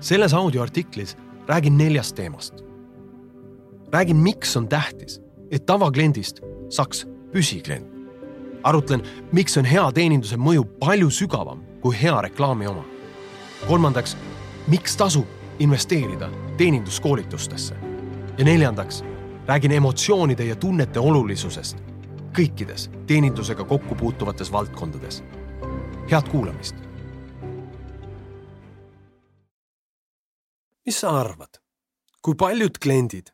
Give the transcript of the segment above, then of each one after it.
selles audioartiklis räägin neljast teemast. räägin, miks on tähtis, et tavakliendist saaks püsiklient. arutlen, miks on hea teeninduse mõju palju sügavam kui hea reklaami oma. kolmandaks, miks tasub investeerida teeninduskoolitustesse. ja neljandaks, räägin emotsioonide ja tunnete olulisusest kõikides teenindusega kokku puutuvates valdkondades. head kuulamist mis sa arvad, kui paljud kliendid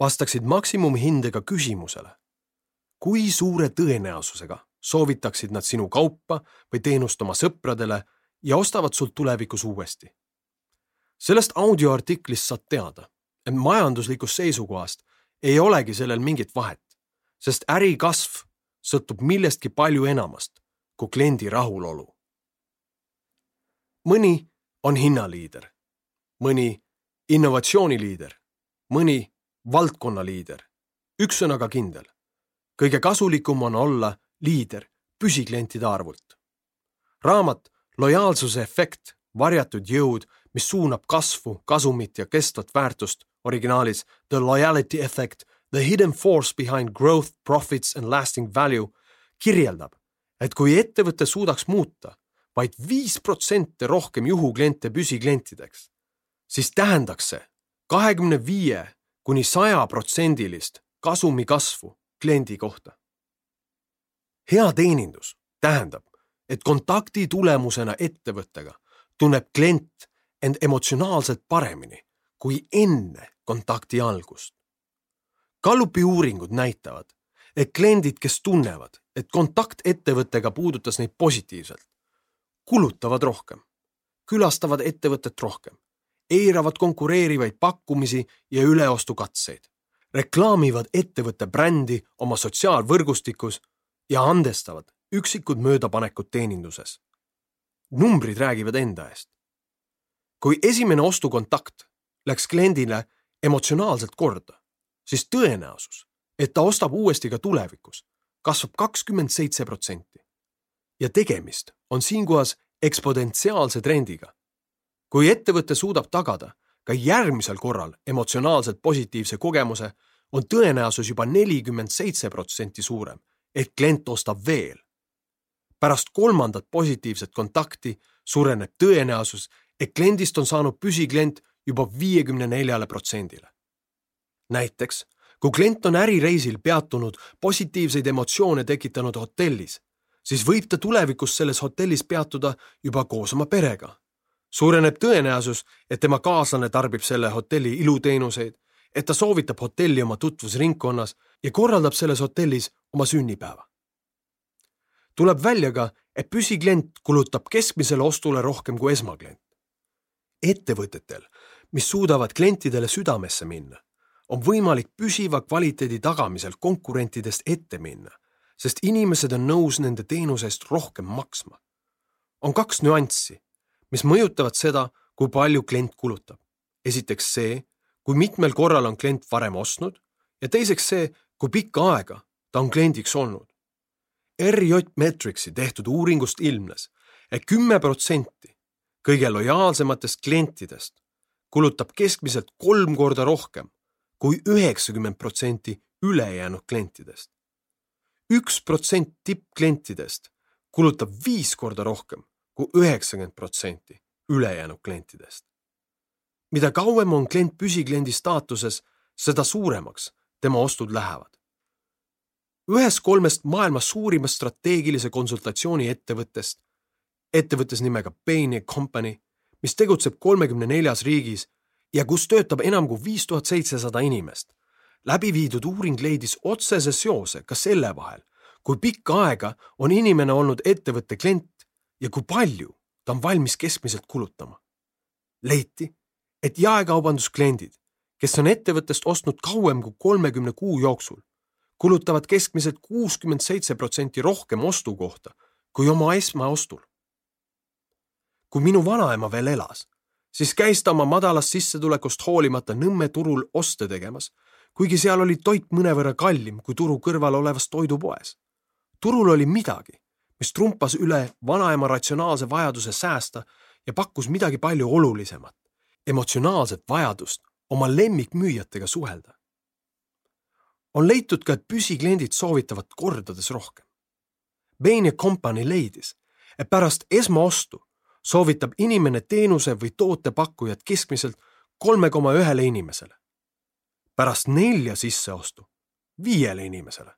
vastaksid maksimumhindega küsimusele, kui suure tõenäosusega soovitaksid nad sinu kaupa või teenust oma sõpradele ja ostavad sult tulevikus uuesti? sellest audioartiklist saad teada, et majanduslikust seisukohast ei olegi sellel mingit vahet, sest äri kasv sõltub millestki palju enamast kui kliendi rahulolu. mõni on hinnaliider, mõni innovatsiooniliider, mõni valdkonnaliider, üks sõnaga kindel. kõige kasulikum on olla liider püsiklientide arvult. raamat Lojaalsuse efekt, varjatud jõud, mis suunab kasvu, kasumit ja kestvat väärtust originaalis The loyalty effect, the hidden force behind growth, profits and lasting value kirjeldab, et kui ettevõte suudaks muuta vaid viis protsenti rohkem juhukliente püsiklientideks, siis tähendaks see kahekümne viie kuni sajaprotsendilist kasumi kasvu kliendi kohta. hea teenindus tähendab, et kontakti tulemusena ettevõttega tunneb klient end emotsionaalselt paremini kui enne kontakti algust. Gallupi uuringud näitavad, et kliendid, kes tunnevad, et kontakt ettevõttega puudutas neid positiivselt, kulutavad rohkem, külastavad ettevõtet rohkem eiravad konkureerivaid pakkumisi ja üleostukatseid, reklaamivad ettevõtte brändi oma sotsiaalvõrgustikus ja andestavad üksikud möödapanekud teeninduses. numbrid räägivad enda eest. kui esimene ostukontakt läks kliendile emotsionaalselt korda, siis tõenäosus, et ta ostab uuesti ka tulevikus, kasvab kakskümmend seitse protsenti. ja tegemist on siinkohas eksponentsiaalse trendiga kui ettevõte suudab tagada ka järgmisel korral emotsionaalselt positiivse kogemuse, on tõenäosus juba nelikümmend seitse protsenti suurem, et klient ostab veel. pärast kolmandat positiivset kontakti suureneb tõenäosus, et kliendist on saanud püsiklient juba viiekümne neljale protsendile. näiteks, kui klient on ärireisil peatunud positiivseid emotsioone tekitanud hotellis, siis võib ta tulevikus selles hotellis peatuda juba koos oma perega suureneb tõenäosus, et tema kaaslane tarbib selle hotelli iluteenuseid, et ta soovitab hotelli oma tutvusringkonnas ja korraldab selles hotellis oma sünnipäeva. tuleb välja ka, et püsiklient kulutab keskmisele ostule rohkem kui esmaklient. ettevõtetel, mis suudavad klientidele südamesse minna, on võimalik püsiva kvaliteedi tagamisel konkurentidest ette minna, sest inimesed on nõus nende teenuse eest rohkem maksma. on kaks nüanssi mis mõjutavad seda, kui palju klient kulutab. esiteks see, kui mitmel korral on klient varem ostnud ja teiseks see, kui pikka aega ta on kliendiks olnud. RJ Metricsi tehtud uuringust ilmnes et, et kümme protsenti kõige lojaalsematest klientidest kulutab keskmiselt kolm korda rohkem kui üheksakümmend protsenti ülejäänud klientidest. üks protsent tippklientidest kulutab viis korda rohkem kui üheksakümmend protsenti ülejäänud klientidest. mida kauem on klient püsikliendi staatuses, seda suuremaks tema ostud lähevad. ühest kolmest maailma suurimast strateegilise konsultatsiooni ettevõttest, ettevõttes nimega Bain Company, mis tegutseb kolmekümne neljas riigis ja kus töötab enam kui viis tuhat seitsesada inimest, läbi viidud uuring leidis otsese seose ka selle vahel, kui pikka aega on inimene olnud ettevõtte klient ja kui palju ta on valmis keskmiselt kulutama. leiti, et jaekaubanduskliendid, kes on ettevõttest ostnud kauem kui kolmekümne kuu jooksul, kulutavad keskmiselt kuuskümmend seitse protsenti rohkem ostu kohta kui oma esmaostul. kui minu vanaema veel elas, siis käis ta oma madalast sissetulekust hoolimata Nõmme turul oste tegemas, kuigi seal oli toit mõnevõrra kallim kui turu kõrval olevas toidupoes. turul oli midagi, mis trumpas üle vanaema ratsionaalse vajaduse säästa ja pakkus midagi palju olulisemat. emotsionaalset vajadust oma lemmikmüüjatega suhelda. on leitud ka, et püsikliendid soovitavad kordades rohkem. Bain Company leidis, et pärast esmaostu soovitab inimene teenuse või toote pakkujat keskmiselt kolme koma ühele inimesele. pärast nelja sisseostu viiele inimesele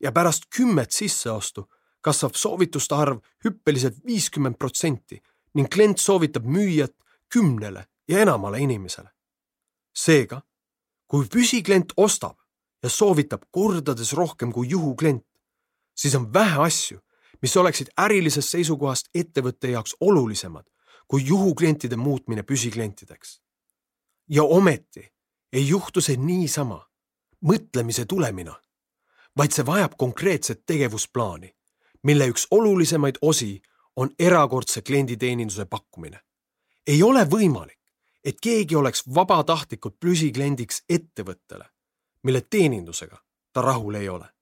ja pärast kümmet sisseostu kasvab soovituste arv hüppeliselt viiskümmend protsenti ning klient soovitab müüjat kümnele ja enamale inimesele. seega, kui püsiklient ostab ja soovitab kordades rohkem kui juhuklient, siis on vähe asju, mis oleksid ärilisest seisukohast ettevõtte jaoks olulisemad kui juhuklientide muutmine püsiklientideks. ja ometi ei juhtu see niisama, mõtlemise tulemina, vaid see vajab konkreetset tegevusplaani, mille üks olulisemaid osi on erakordse klienditeeninduse pakkumine. ei ole võimalik, et keegi oleks vabatahtlikult püsikliendiks ettevõttele, mille teenindusega ta rahul ei ole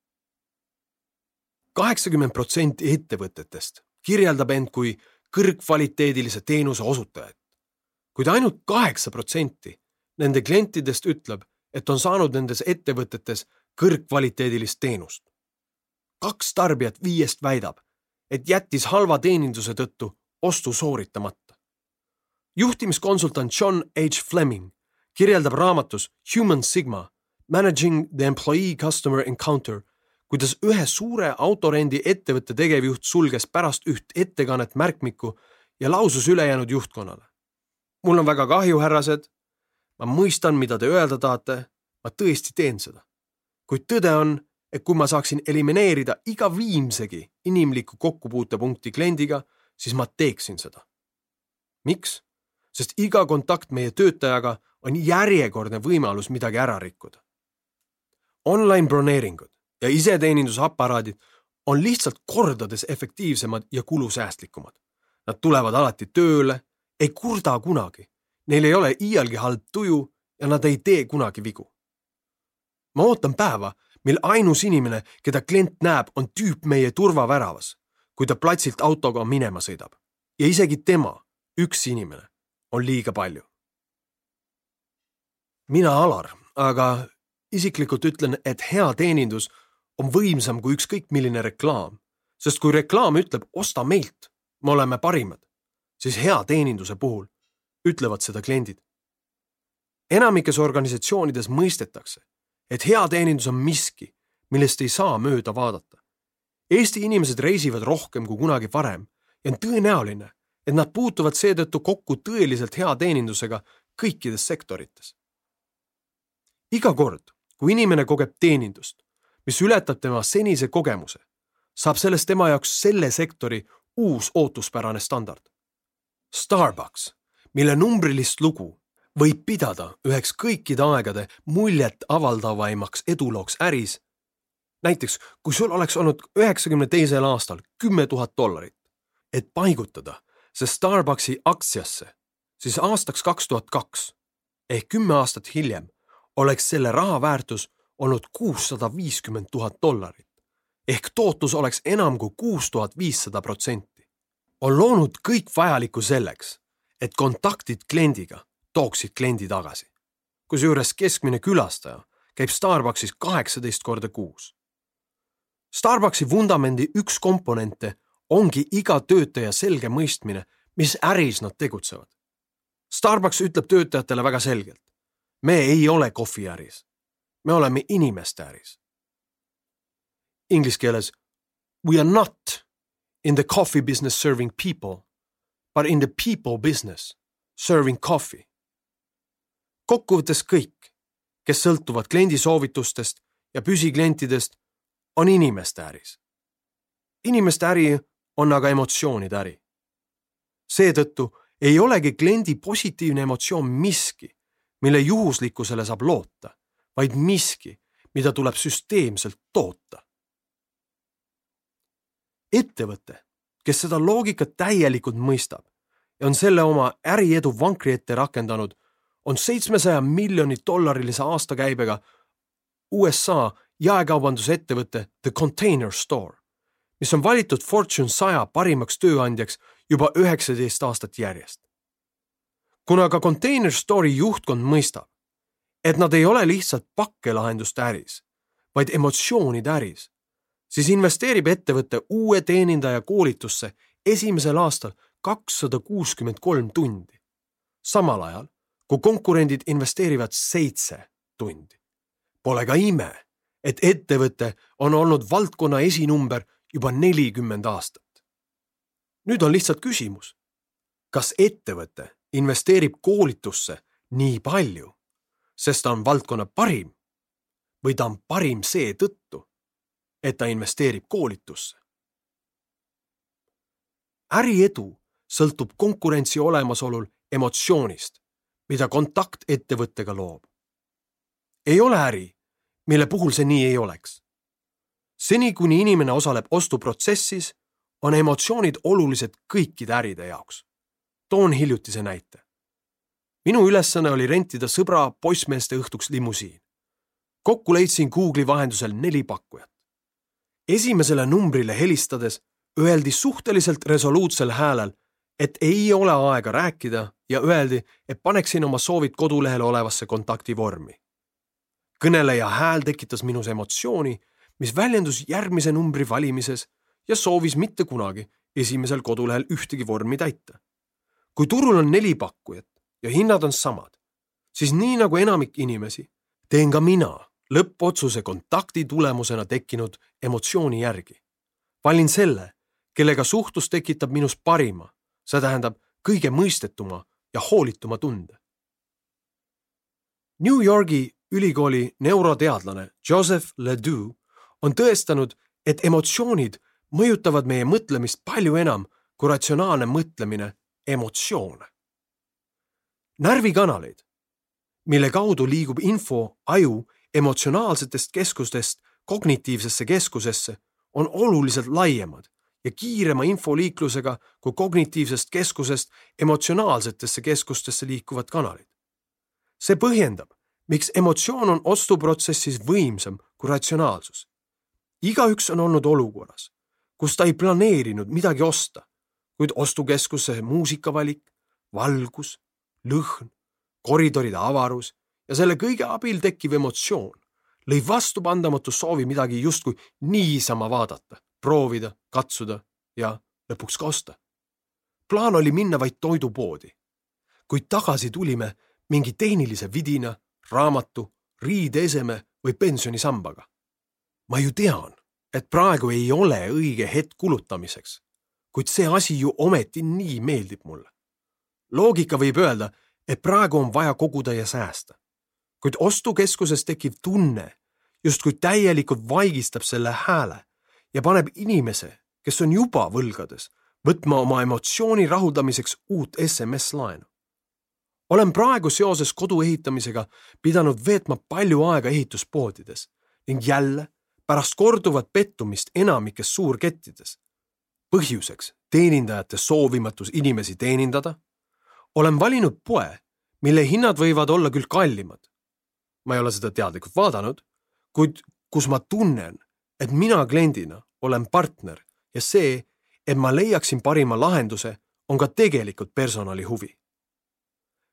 kaheksakümmend protsenti ettevõtetest kirjeldab end kui kõrgkvaliteedilise teenuse osutajat. kuid ainult kaheksa protsenti nende klientidest ütleb, et on saanud nendes ettevõtetes kõrgkvaliteedilist teenust. Kaks tarbijat viiest väidab, et jättis halva teeninduse tõttu ostu sooritamata. juhtimiskonsultant John H Fleming kirjeldab raamatus Human Sigma Managing the Employee Customer Encounter kuidas ühe suure autorendi ettevõtte tegevjuht sulges pärast üht ettekannet märkmiku ja lausus ülejäänud juhtkonnale. mul on väga kahju, härrased. ma mõistan, mida te öelda tahate. ma tõesti teen seda. kuid tõde on, et kui ma saaksin elimineerida iga viimsegi inimliku kokkupuutepunkti kliendiga, siis ma teeksin seda. miks? sest iga kontakt meie töötajaga on järjekordne võimalus midagi ära rikkuda. Online broneeringud ja iseteenindusaparaadid on lihtsalt kordades efektiivsemad ja kulusäästlikumad. Nad tulevad alati tööle, ei kurda kunagi, neil ei ole iialgi halb tuju ja nad ei tee kunagi vigu. ma ootan päeva, mil ainus inimene, keda klient näeb, on tüüp meie turvaväravas, kui ta platsilt autoga minema sõidab. ja isegi tema, üks inimene, on liiga palju. mina, Alar, aga isiklikult ütlen, et hea teenindus on võimsam kui ükskõik milline reklaam, sest kui reklaam ütleb osta meilt, me oleme parimad, siis hea teeninduse puhul ütlevad seda kliendid. enamikes organisatsioonides mõistetakse, et hea teenindus on miski, millest ei saa mööda vaadata. Eesti inimesed reisivad rohkem kui kunagi varem ja on tõenäoline, et nad puutuvad seetõttu kokku tõeliselt hea teenindusega kõikides sektorites. iga kord, kui inimene kogeb teenindust, mis ületab tema senise kogemuse, saab sellest tema jaoks selle sektori uus ootuspärane standard. Starbucks, mille numbrilist lugu võib pidada üheks kõikide aegade muljet avaldavaimaks edulooks äris. näiteks, kui sul oleks olnud üheksakümne teisel aastal kümme tuhat dollarit, et paigutada see Starbucksi aktsiasse, siis aastaks kaks tuhat kaks ehk kümme aastat hiljem oleks selle raha väärtus olnud kuussada viiskümmend tuhat dollarit ehk tootlus oleks enam kui kuus tuhat viissada protsenti. on loonud kõik vajalikku selleks, et kontaktid kliendiga tooksid kliendi tagasi. kusjuures keskmine külastaja käib Starbuckis kaheksateist korda kuus. Starbucksi vundamendi üks komponente ongi iga töötaja selge mõistmine, mis äris nad tegutsevad. Starbucks ütleb töötajatele väga selgelt. me ei ole kohviäris me oleme inimeste äris. Inglise keeles we are not in the coffee business serving people, but in the people business serving coffee. Kokkuvõttes kõik, kes sõltuvad kliendi soovitustest ja püsiklientidest, on inimeste äris. inimeste äri on aga emotsioonide äri. seetõttu ei olegi kliendi positiivne emotsioon miski, mille juhuslikkusele saab loota vaid miski, mida tuleb süsteemselt toota. ettevõte, kes seda loogikat täielikult mõistab ja on selle oma äriedu vankri ette rakendanud, on seitsmesaja miljoni dollarilise aastakäibega USA jaekaubandusettevõte The Container Store, mis on valitud Fortune saja parimaks tööandjaks juba üheksateist aastat järjest. kuna ka Container Store'i juhtkond mõistab, et nad ei ole lihtsalt pakkelahenduste äris, vaid emotsioonide äris, siis investeerib ettevõte uue teenindaja koolitusse esimesel aastal kakssada kuuskümmend kolm tundi. samal ajal, kui konkurendid investeerivad seitse tundi. Pole ka ime, et ettevõte on olnud valdkonna esinumber juba nelikümmend aastat. nüüd on lihtsalt küsimus, kas ettevõte investeerib koolitusse nii palju, sest ta on valdkonna parim või ta on parim seetõttu, et ta investeerib koolitusse. äriedu sõltub konkurentsi olemasolul emotsioonist, mida kontakt ettevõttega loob. ei ole äri, mille puhul see nii ei oleks. seni, kuni inimene osaleb ostuprotsessis, on emotsioonid olulised kõikide äride jaoks. toon hiljutise näite. minu ülesanne oli rentida sõbra poissmeeste õhtuks limusiin. kokku leidsin Google'i vahendusel neli pakkujat. esimesele numbrile helistades öeldi suhteliselt resoluutsel häälel, et ei ole aega rääkida ja öeldi, et paneksin oma soovid kodulehel olevasse kontaktivormi kõneleja hääl tekitas minus emotsiooni, mis väljendus järgmise numbri valimises ja soovis mitte kunagi esimesel kodulehel ühtegi vormi täita. kui turul on neli pakkujat ja hinnad on samad, siis nii nagu enamik inimesi, teen ka mina lõppotsuse kontakti tulemusena tekkinud emotsiooni järgi. valin selle, kellega suhtlus tekitab minus parima, see tähendab kõige mõistetuma ja hoolituma tunde. New Yorgi ülikooli neuroteadlane Joseph Ledoux on tõestanud, et emotsioonid mõjutavad meie mõtlemist palju enam kui ratsionaalne mõtlemine emotsioone. närvikanaleid, mille kaudu liigub info aju emotsionaalsetest keskustest kognitiivsesse keskusesse, on oluliselt laiemad ja kiirema infoliiklusega kui kognitiivsest keskusest emotsionaalsetesse keskustesse liikuvad kanalid. see põhjendab, miks emotsioon on ostuprotsessis võimsam kui ratsionaalsus. igaüks on olnud olukorras, kus ta ei planeerinud midagi osta, kuid ostukeskuse muusikavalik, valgus, lõhn, koridoride avarus ja selle kõige abil tekkiv emotsioon lõi vastupandamatu soovi midagi justkui niisama vaadata, proovida, katsuda ja lõpuks ka osta. plaan oli minna vaid toidupoodi, kuid tagasi tulime mingi tehnilise vidina raamatu, riideeseme või pensionisambaga. ma ju tean, et praegu ei ole õige hetk kulutamiseks, kuid see asi ju ometi nii meeldib mulle. loogika võib öelda, et praegu on vaja koguda ja säästa, kuid ostukeskuses tekkiv tunne justkui täielikult vaigistab selle hääle ja paneb inimese, kes on juba võlgades, võtma oma emotsiooni rahuldamiseks uut SMS-laenu olen praegu seoses kodu ehitamisega pidanud veetma palju aega ehituspoodides ning jälle pärast korduvat pettumist enamikes suurkettides. põhjuseks teenindajate soovimatus inimesi teenindada, olen valinud poe, mille hinnad võivad olla küll kallimad. ma ei ole seda teadlikult vaadanud, kuid kus ma tunnen, et mina kliendina olen partner ja see, et ma leiaksin parima lahenduse, on ka tegelikult personali huvi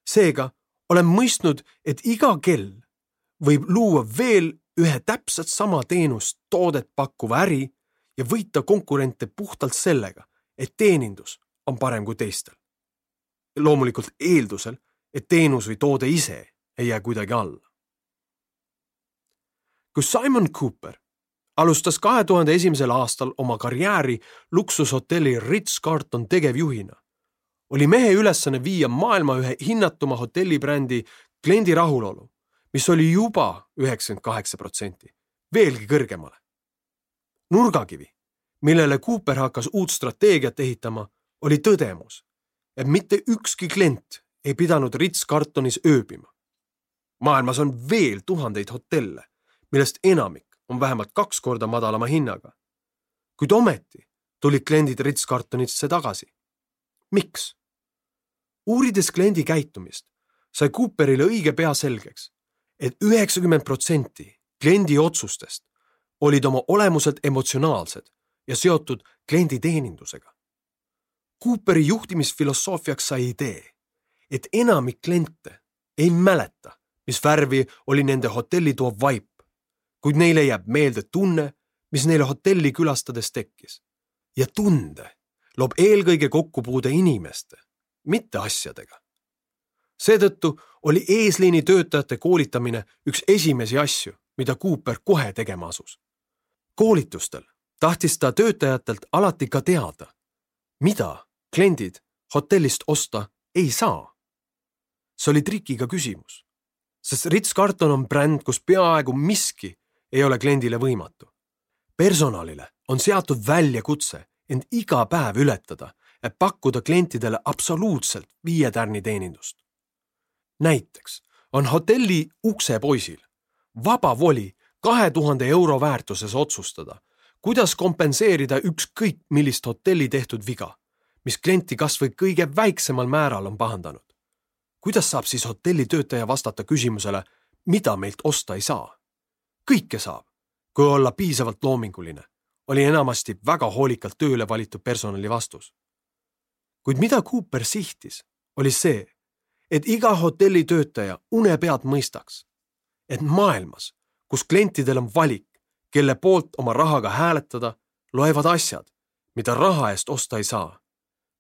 seega olen mõistnud, et iga kell võib luua veel ühe täpselt sama teenust, toodet pakkuva äri ja võita konkurente puhtalt sellega, et teenindus on parem kui teistel. loomulikult eeldusel, et teenus või toode ise ei jää kuidagi alla. kui Simon Cooper alustas kahe tuhande esimesel aastal oma karjääri luksushotelli Ritz-Carlton tegevjuhina, oli mehe ülesanne viia maailma ühe hinnatuma hotellibrändi kliendi rahulolu, mis oli juba üheksakümmend kaheksa protsenti, veelgi kõrgemale. nurgakivi, millele Cooper hakkas uut strateegiat ehitama, oli tõdemus, et mitte ükski klient ei pidanud Ritz-Carltonis ööbima. maailmas on veel tuhandeid hotelle, millest enamik on vähemalt kaks korda madalama hinnaga. kuid ometi tulid kliendid Ritz-Carltonisse tagasi. miks? uurides kliendi käitumist, sai Cooperile õige pea selgeks et, et üheksakümmend protsenti kliendi otsustest olid oma olemuselt emotsionaalsed ja seotud kliendi teenindusega. Cooperi juhtimisfilosoofiaks sai idee, et enamik kliente ei mäleta, mis värvi oli nende hotellitoa vaip, kuid neile jääb meelde tunne, mis neile hotelli külastades tekkis. ja tunde loob eelkõige kokkupuude inimeste, mitte asjadega. seetõttu oli eesliini töötajate koolitamine üks esimesi asju, mida Cooper kohe tegema asus. koolitustel tahtis ta töötajatelt alati ka teada, mida kliendid hotellist osta ei saa. see oli trikiga küsimus, sest Ritz-Carlton on bränd, kus peaaegu miski ei ole kliendile võimatu. personalile on seatud väljakutse end iga päev ületada, et pakkuda klientidele absoluutselt viie tärni teenindust. näiteks on hotelli uksepoisil vaba voli kahe tuhande euro väärtuses otsustada, kuidas kompenseerida ükskõik millist hotelli tehtud viga, mis klienti kas või kõige väiksemal määral on pahandanud. kuidas saab siis hotellitöötaja vastata küsimusele, mida meilt osta ei saa? Kõike saab, kui olla piisavalt loominguline, oli enamasti väga hoolikalt tööle valitud personali vastus. kuid mida Cooper sihtis, oli see, et iga hotellitöötaja une pealt mõistaks, et maailmas, kus klientidel on valik, kelle poolt oma rahaga hääletada, loevad asjad, mida raha eest osta ei saa.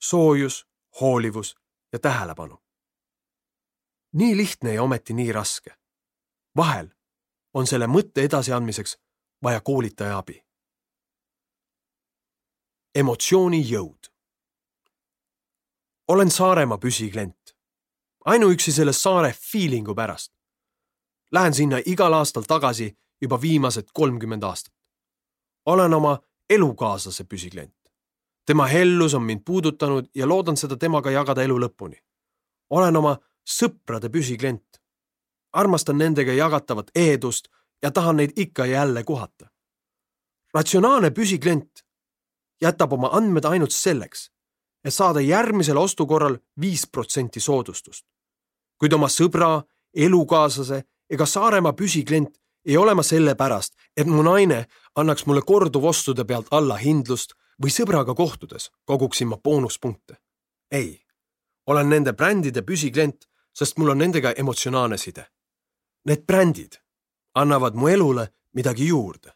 soojus, hoolivus ja tähelepanu. nii lihtne ja ometi nii raske. vahel on selle mõtte edasiandmiseks vaja koolitaja abi. emotsiooni jõud. olen Saaremaa püsiklient. ainuüksi selle saare feeling'u pärast. Lähen sinna igal aastal tagasi juba viimased kolmkümmend aastat. olen oma elukaaslase püsiklient. tema hellus on mind puudutanud ja loodan seda temaga jagada elu lõpuni. olen oma sõprade püsiklient. Armastan nendega jagatavat ehedust ja tahan neid ikka ja jälle kohata. ratsionaalne püsiklient jätab oma andmed ainult selleks, et saada järgmisel ostukorral viis protsenti soodustust. kuid oma sõbra, elukaaslase ega Saaremaa püsiklient ei ole ma sellepärast, et mu naine annaks mulle korduvostude pealt allahindlust või sõbraga kohtudes koguksin ma boonuspunkte. ei, olen nende brändide püsiklient, sest mul on nendega emotsionaalne side. Need brändid annavad mu elule midagi juurde.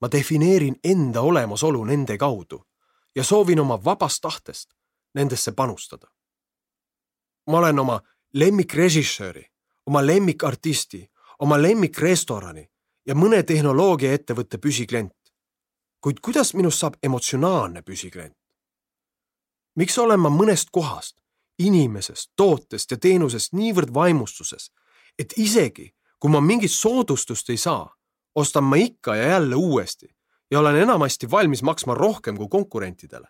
ma defineerin enda olemasolu nende kaudu ja soovin oma vabast tahtest nendesse panustada. ma olen oma lemmikrežissööri, oma lemmikartisti oma lemmikrestorani ja mõne tehnoloogiaettevõtte püsiklient. kuid kuidas minust saab emotsionaalne püsiklient? miks olen ma mõnest kohast, inimesest, tootest ja teenusest niivõrd vaimustuses, et isegi kui ma mingit soodustust ei saa, ostan ma ikka ja jälle uuesti ja olen enamasti valmis maksma rohkem kui konkurentidele?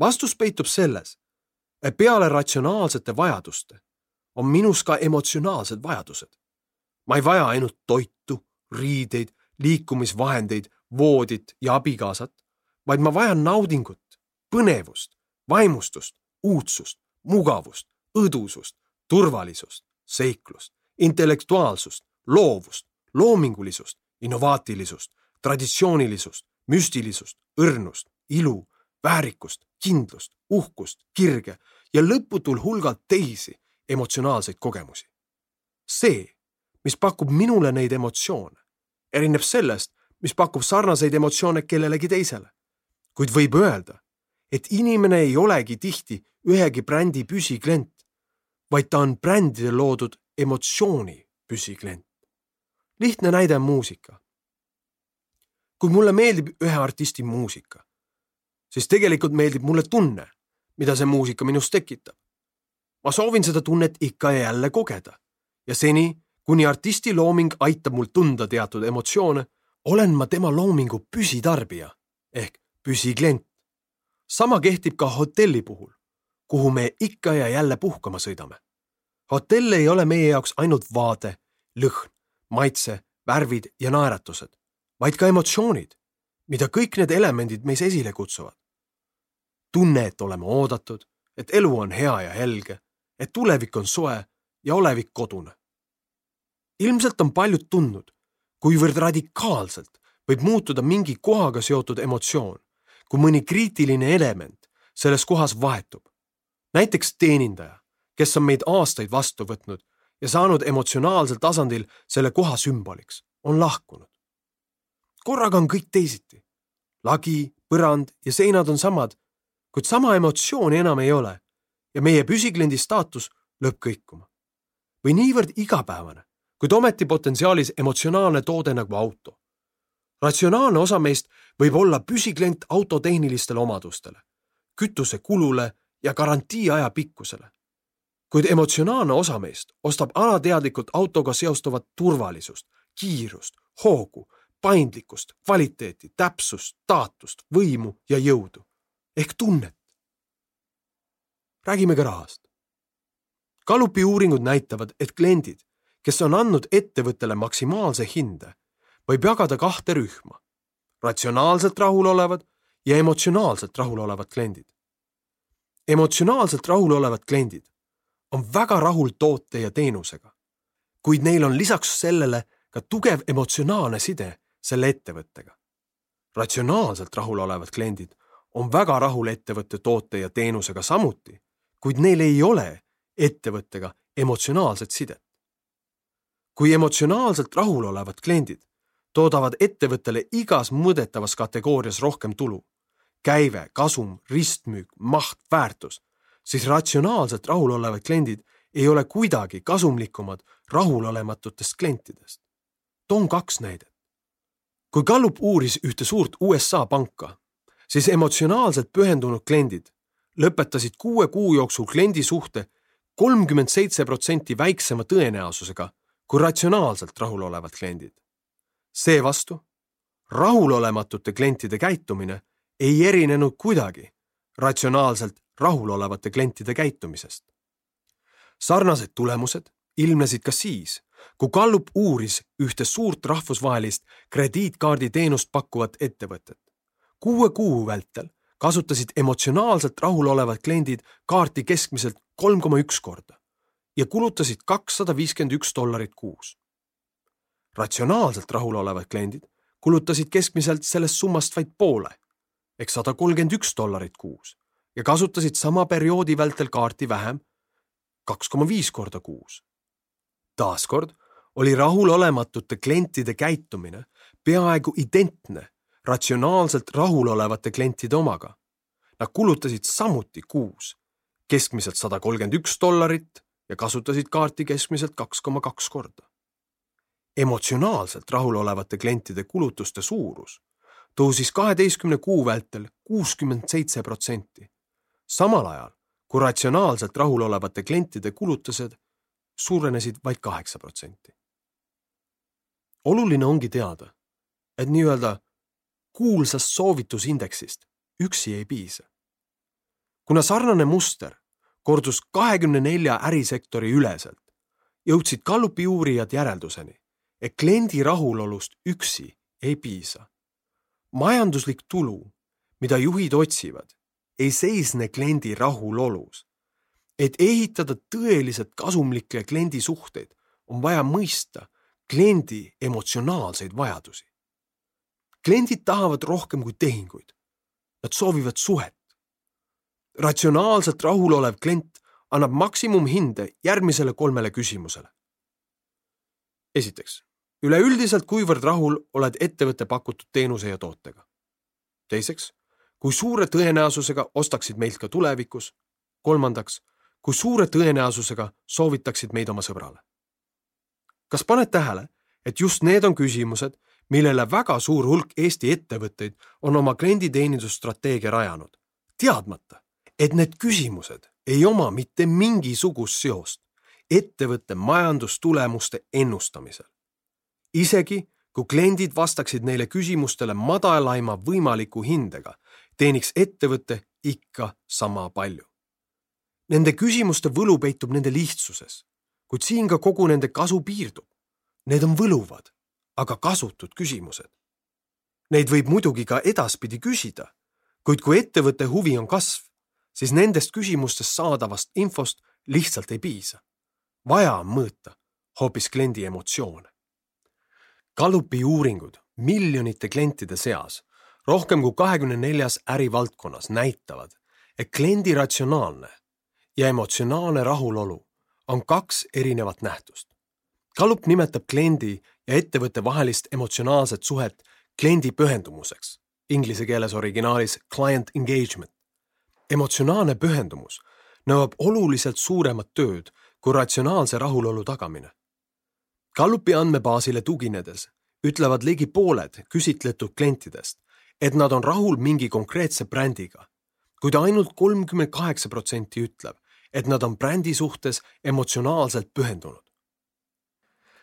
vastus peitub selles, et peale ratsionaalsete vajaduste on minus ka emotsionaalsed vajadused ma ei vaja ainult toitu, riideid, liikumisvahendeid, voodit ja abikaasat, vaid ma vajan naudingut, põnevust, vaimustust, uudsust, mugavust, õdusust, turvalisust, seiklust, intellektuaalsust, loovust, loomingulisust, innovaatilisust, traditsioonilisust, müstilisust, õrnust, ilu, väärikust, kindlust, uhkust, kirge ja lõputul hulgalt teisi emotsionaalseid kogemusi. see mis pakub minule neid emotsioone, erineb sellest, mis pakub sarnaseid emotsioone kellelegi teisele. kuid võib öelda, et inimene ei olegi tihti ühegi brändi püsiklient, vaid ta on brändide loodud emotsiooni püsiklient. lihtne näide on muusika. kui mulle meeldib ühe artisti muusika, siis tegelikult meeldib mulle tunne, mida see muusika minus tekitab. ma soovin seda tunnet ikka ja jälle kogeda ja seni, kuni artisti looming aitab mul tunda teatud emotsioone, olen ma tema loomingu püsitarbija ehk püsiklient. sama kehtib ka hotelli puhul, kuhu me ikka ja jälle puhkama sõidame. hotell ei ole meie jaoks ainult vaade, lõhn, maitse, värvid ja naeratused, vaid ka emotsioonid, mida kõik need elemendid meis esile kutsuvad. tunne, et oleme oodatud, et elu on hea ja helge, et tulevik on soe ja olevik kodune ilmselt on paljud tundnud, kuivõrd radikaalselt võib muutuda mingi kohaga seotud emotsioon, kui mõni kriitiline element selles kohas vahetub. Näiteks teenindaja, kes on meid aastaid vastu võtnud ja saanud emotsionaalsel tasandil selle koha sümboliks, on lahkunud. korraga on kõik teisiti. lagi, põrand ja seinad on samad, kuid sama emotsiooni enam ei ole ja meie püsikliendi staatus lööb kõikuma. või niivõrd igapäevane, kuid ometi potentsiaalis emotsionaalne toode nagu auto. ratsionaalne osa meist võib olla püsiklient auto tehnilistele omadustele, kütusekulule ja garantiiaja pikkusele. kuid emotsionaalne osa meist ostab alateadlikult autoga seostuvat turvalisust, kiirust, hoogu, paindlikkust, kvaliteeti, täpsust, staatust, võimu ja jõudu ehk tunnet. räägime ka rahast. Gallupi uuringud näitavad, et kliendid, kes on andnud ettevõttele maksimaalse hinde, võib jagada kahte rühma. ratsionaalselt rahulolevad ja emotsionaalselt rahulolevad kliendid. Emotsionaalselt rahulolevad kliendid on väga rahul toote ja teenusega, kuid neil on lisaks sellele ka tugev emotsionaalne side selle ettevõttega. ratsionaalselt rahulolevad kliendid on väga rahul ettevõtte toote ja teenusega samuti, kuid neil ei ole ettevõttega emotsionaalset sidet. kui emotsionaalselt rahul olevad kliendid toodavad ettevõttele igas mõõdetavas kategoorias rohkem tulu, käive, kasum, ristmüük, maht, väärtus, siis ratsionaalselt rahul olevad kliendid ei ole kuidagi kasumlikumad rahulolematutest klientidest. toon kaks näidet. kui Gallup uuris ühte suurt USA panka, siis emotsionaalselt pühendunud kliendid lõpetasid kuue kuu jooksul kliendi suhte kolmkümmend seitse protsenti väiksema tõenäosusega kui ratsionaalselt rahulolevad kliendid. seevastu rahulolematute klientide käitumine ei erinenud kuidagi ratsionaalselt rahulolevate klientide käitumisest. sarnased tulemused ilmnesid ka siis, kui Gallup uuris ühte suurt rahvusvahelist krediitkaarditeenust pakkuvat ettevõtet. kuue kuu vältel kasutasid emotsionaalselt rahulolevad kliendid kaarti keskmiselt kolm koma üks korda ja kulutasid kakssada viiskümmend üks dollarit kuus. ratsionaalselt rahulolevad kliendid kulutasid keskmiselt sellest summast vaid poole ehk sada kolmkümmend üks dollarit kuus ja kasutasid sama perioodi vältel kaarti vähem, kaks koma viis korda kuus. taaskord oli rahulolematute klientide käitumine peaaegu identne ratsionaalselt rahulolevate klientide omaga. Nad kulutasid samuti kuus keskmiselt sada kolmkümmend üks dollarit ja kasutasid kaarti keskmiselt kaks koma kaks korda. emotsionaalselt rahulolevate klientide kulutuste suurus tõusis kaheteistkümne kuu vältel kuuskümmend seitse protsenti. samal ajal kui ratsionaalselt rahulolevate klientide kulutused suurenesid vaid kaheksa protsenti. oluline ongi teada, et nii-öelda kuulsast soovitusindeksist üksi ei piisa. kuna sarnane muster kordus kahekümne nelja ärisektori üleselt, jõudsid Gallupi uurijad järelduseni, et kliendi rahulolust üksi ei piisa. Majanduslik tulu, mida juhid otsivad, ei seisne kliendi rahulolus. et ehitada tõeliselt kasumlikke kliendisuhteid, on vaja mõista kliendi emotsionaalseid vajadusi kliendid tahavad rohkem kui tehinguid. Nad soovivad suhet. ratsionaalselt rahulolev klient annab maksimumhinde järgmisele kolmele küsimusele. esiteks, üleüldiselt, kuivõrd rahul oled ettevõtte pakutud teenuse ja tootega? teiseks, kui suure tõenäosusega ostaksid meilt ka tulevikus? kolmandaks, kui suure tõenäosusega soovitaksid meid oma sõbrale? kas paned tähele, et just need on küsimused, millele väga suur hulk Eesti ettevõtteid on oma klienditeenindusstrateegia rajanud, teadmata, et need küsimused ei oma mitte mingisugust seost ettevõtte majandustulemuste ennustamisel. Isegi kui kliendid vastaksid neile küsimustele madalaima võimaliku hindega, teeniks ettevõte ikka sama palju. Nende küsimuste võlu peitub nende lihtsuses, kuid siin ka kogu nende kasu piirdub. Need on võluvad aga kasutud küsimused. Neid võib muidugi ka edaspidi küsida, kuid kui ettevõtte huvi on kasv, siis nendest küsimustest saadavast infost lihtsalt ei piisa. vaja on mõõta hoopis kliendi emotsioone. Gallupi uuringud miljonite klientide seas rohkem kui kahekümne neljas ärivaldkonnas näitavad, et kliendi ratsionaalne ja emotsionaalne rahulolu on kaks erinevat nähtust. Gallup nimetab kliendi ja ettevõtte vahelist emotsionaalset suhet kliendi pühendumuseks, inglise keeles originaalis client engagement. emotsionaalne pühendumus nõuab oluliselt suuremat tööd kui ratsionaalse rahulolu tagamine. Gallupi andmebaasile tuginedes ütlevad ligi pooled küsitletud klientidest, et nad on rahul mingi konkreetse brändiga, kuid ainult kolmkümmend kaheksa protsenti ütleb, et nad on brändi suhtes emotsionaalselt pühendunud.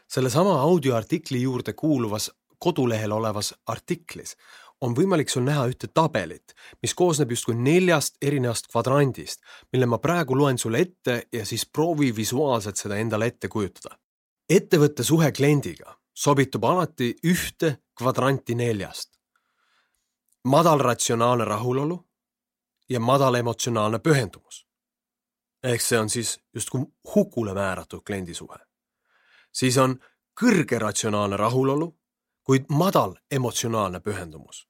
sellesama audioartikli juurde kuuluvas kodulehel olevas artiklis on võimalik sul näha ühte tabelit, mis koosneb justkui neljast erinevast kvadrandist, mille ma praegu loen sulle ette ja siis proovi visuaalselt seda endale ette kujutada. Ettevõtte suhe kliendiga sobitub alati ühte kvadranti neljast. madal ratsionaalne rahulolu ja madal emotsionaalne pühendumus. ehk see on siis justkui hukule määratud kliendisuhe. siis on kõrge ratsionaalne rahulolu, kuid madal emotsionaalne pühendumus.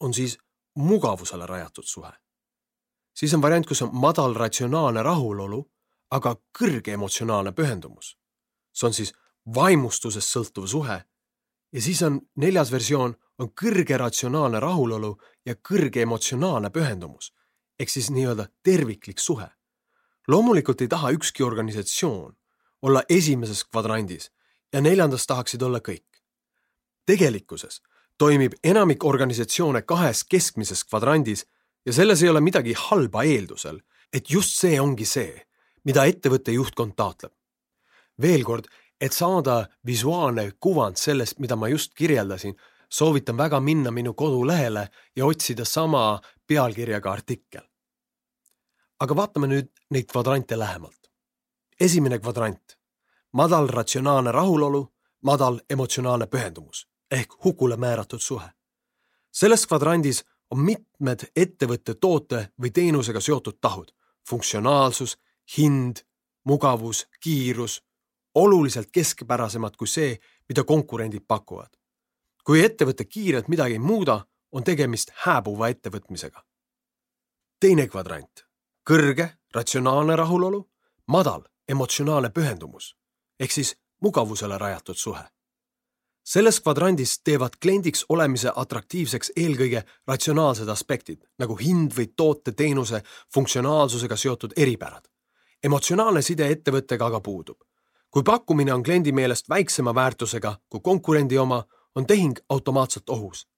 on siis mugavusele rajatud suhe. siis on variant, kus on madal ratsionaalne rahulolu, aga kõrge emotsionaalne pühendumus. See on siis vaimustusest sõltuv suhe. ja siis on neljas versioon, on kõrge ratsionaalne rahulolu ja kõrge emotsionaalne pühendumus ehk siis nii-öelda terviklik suhe. loomulikult ei taha ükski organisatsioon olla esimeses kvadrandis ja neljandas tahaksid olla kõik. tegelikkuses toimib enamik organisatsioone kahes keskmises kvadrandis ja selles ei ole midagi halba eeldusel, et just see ongi see, mida ettevõtte juhtkond taotleb. Veel kord, et saada visuaalne kuvand sellest, mida ma just kirjeldasin, soovitan väga minna minu kodulehele ja otsida sama pealkirjaga artikkel. aga vaatame nüüd neid kvadrante lähemalt. esimene kvadrant, madal ratsionaalne rahulolu, madal emotsionaalne pühendumus ehk hukule määratud suhe. selles kvadrandis on mitmed ettevõtte toote või teenusega seotud tahud, funktsionaalsus, hind, mugavus, kiirus oluliselt keskpärasemad kui see, mida konkurendid pakuvad. kui ettevõte kiirelt midagi ei muuda, on tegemist hääbuva ettevõtmisega. teine kvadrant, kõrge ratsionaalne rahulolu, madal emotsionaalne pühendumus ehk siis mugavusele rajatud suhe. selles kvadrandis teevad kliendiks olemise atraktiivseks eelkõige ratsionaalsed aspektid nagu hind või toote-teenuse funktsionaalsusega seotud eripärad. emotsionaalne side ettevõttega aga puudub kui pakkumine on kliendi meelest väiksema väärtusega kui konkurendi oma, on tehing automaatselt ohus.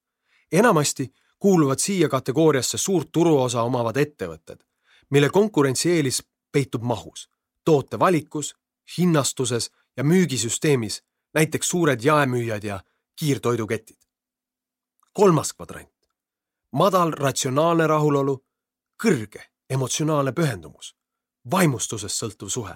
enamasti kuuluvad siia kategooriasse suurt turuosa omavad ettevõtted, mille konkurentsieelis peitub mahus, toote valikus, hinnastuses ja müügisüsteemis, näiteks suured jaemüüjad ja kiirtoiduketid. kolmas kvadrant. madal ratsionaalne rahulolu, kõrge emotsionaalne pühendumus, vaimustusest sõltuv suhe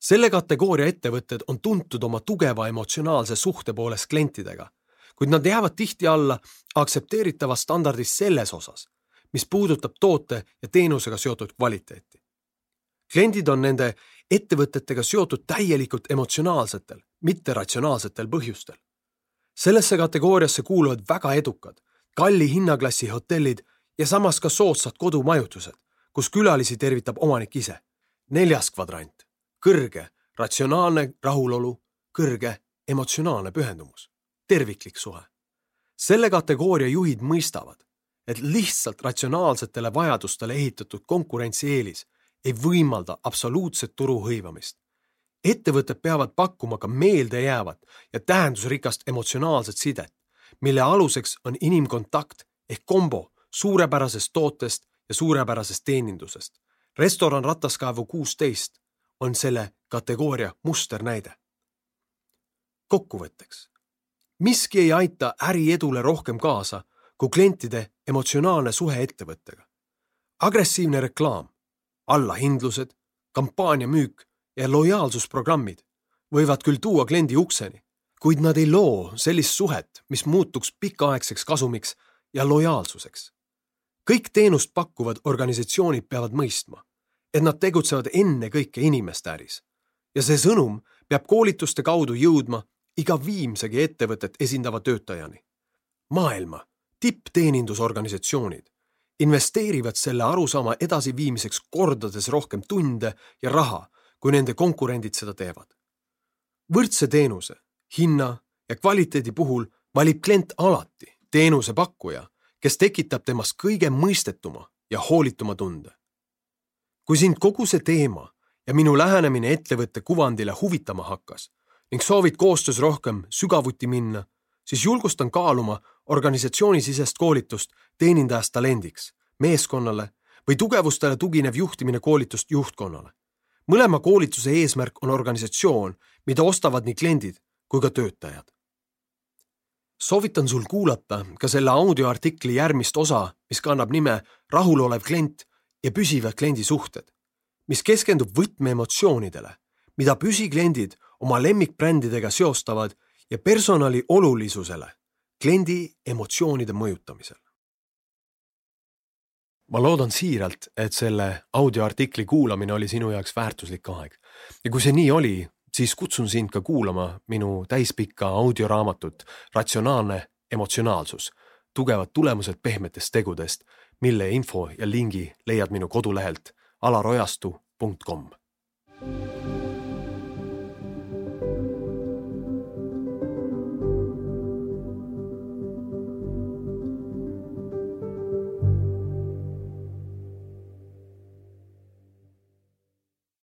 selle kategooria ettevõtted on tuntud oma tugeva emotsionaalse suhte poolest klientidega, kuid nad jäävad tihti alla aktsepteeritavast standardist selles osas, mis puudutab toote ja teenusega seotud kvaliteeti. kliendid on nende ettevõtetega seotud täielikult emotsionaalsetel, mitte ratsionaalsetel põhjustel. sellesse kategooriasse kuuluvad väga edukad, kalli hinnaklassi hotellid ja samas ka soodsad kodumajutused, kus külalisi tervitab omanik ise. neljas kvadrant kõrge ratsionaalne rahulolu, kõrge emotsionaalne pühendumus, terviklik suhe. selle kategooria juhid mõistavad, et lihtsalt ratsionaalsetele vajadustele ehitatud konkurentsieelis ei võimalda absoluutset turu hõivamist. ettevõtted peavad pakkuma ka meeldejäävat ja tähendusrikast emotsionaalset sidet, mille aluseks on inimkontakt ehk kombo suurepärasest tootest ja suurepärasest teenindusest. restoran Rataskaevu kuusteist on selle kategooria musternäide. kokkuvõtteks. miski ei aita äriedule rohkem kaasa kui klientide emotsionaalne suhe ettevõttega. agressiivne reklaam, allahindlused, kampaaniamüük ja lojaalsusprogrammid võivad küll tuua kliendi ukseni, kuid nad ei loo sellist suhet, mis muutuks pikaaegseks kasumiks ja lojaalsuseks. kõik teenust pakkuvad organisatsioonid peavad mõistma, et nad tegutsevad ennekõike inimeste äris. ja see sõnum peab koolituste kaudu jõudma iga viimsegi ettevõtet esindava töötajani. maailma tippteenindusorganisatsioonid investeerivad selle arusaama edasiviimiseks kordades rohkem tunde ja raha, kui nende konkurendid seda teevad. võrdse teenuse, hinna ja kvaliteedi puhul valib klient alati teenusepakkuja, kes tekitab temast kõige mõistetuma ja hoolituma tunde. Kui sind kogu see teema ja minu lähenemine ettevõtte kuvandile huvitama hakkas ning soovid koostöös rohkem sügavuti minna, siis julgustan kaaluma organisatsioonisisest koolitust teenindajast talendiks, meeskonnale või tugevustele tuginev juhtimine koolitust juhtkonnale. mõlema koolituse eesmärk on organisatsioon, mida ostavad nii kliendid kui ka töötajad. soovitan sul kuulata ka selle audioartikli järgmist osa, mis kannab nime Rahulolev klient ja püsivad kliendisuhted, mis keskendub võtmeemotsioonidele, mida püsikliendid oma lemmikbrändidega seostavad ja personali olulisusele kliendi emotsioonide mõjutamisel. ma loodan siiralt, et selle audioartikli kuulamine oli sinu jaoks väärtuslik aeg ja kui see nii oli, siis kutsun sind ka kuulama minu täispikka audioraamatut Ratsionaalne emotsionaalsus, tugevad tulemused pehmetest tegudest, mille info ja lingi leiad minu kodulehelt alarojastu.com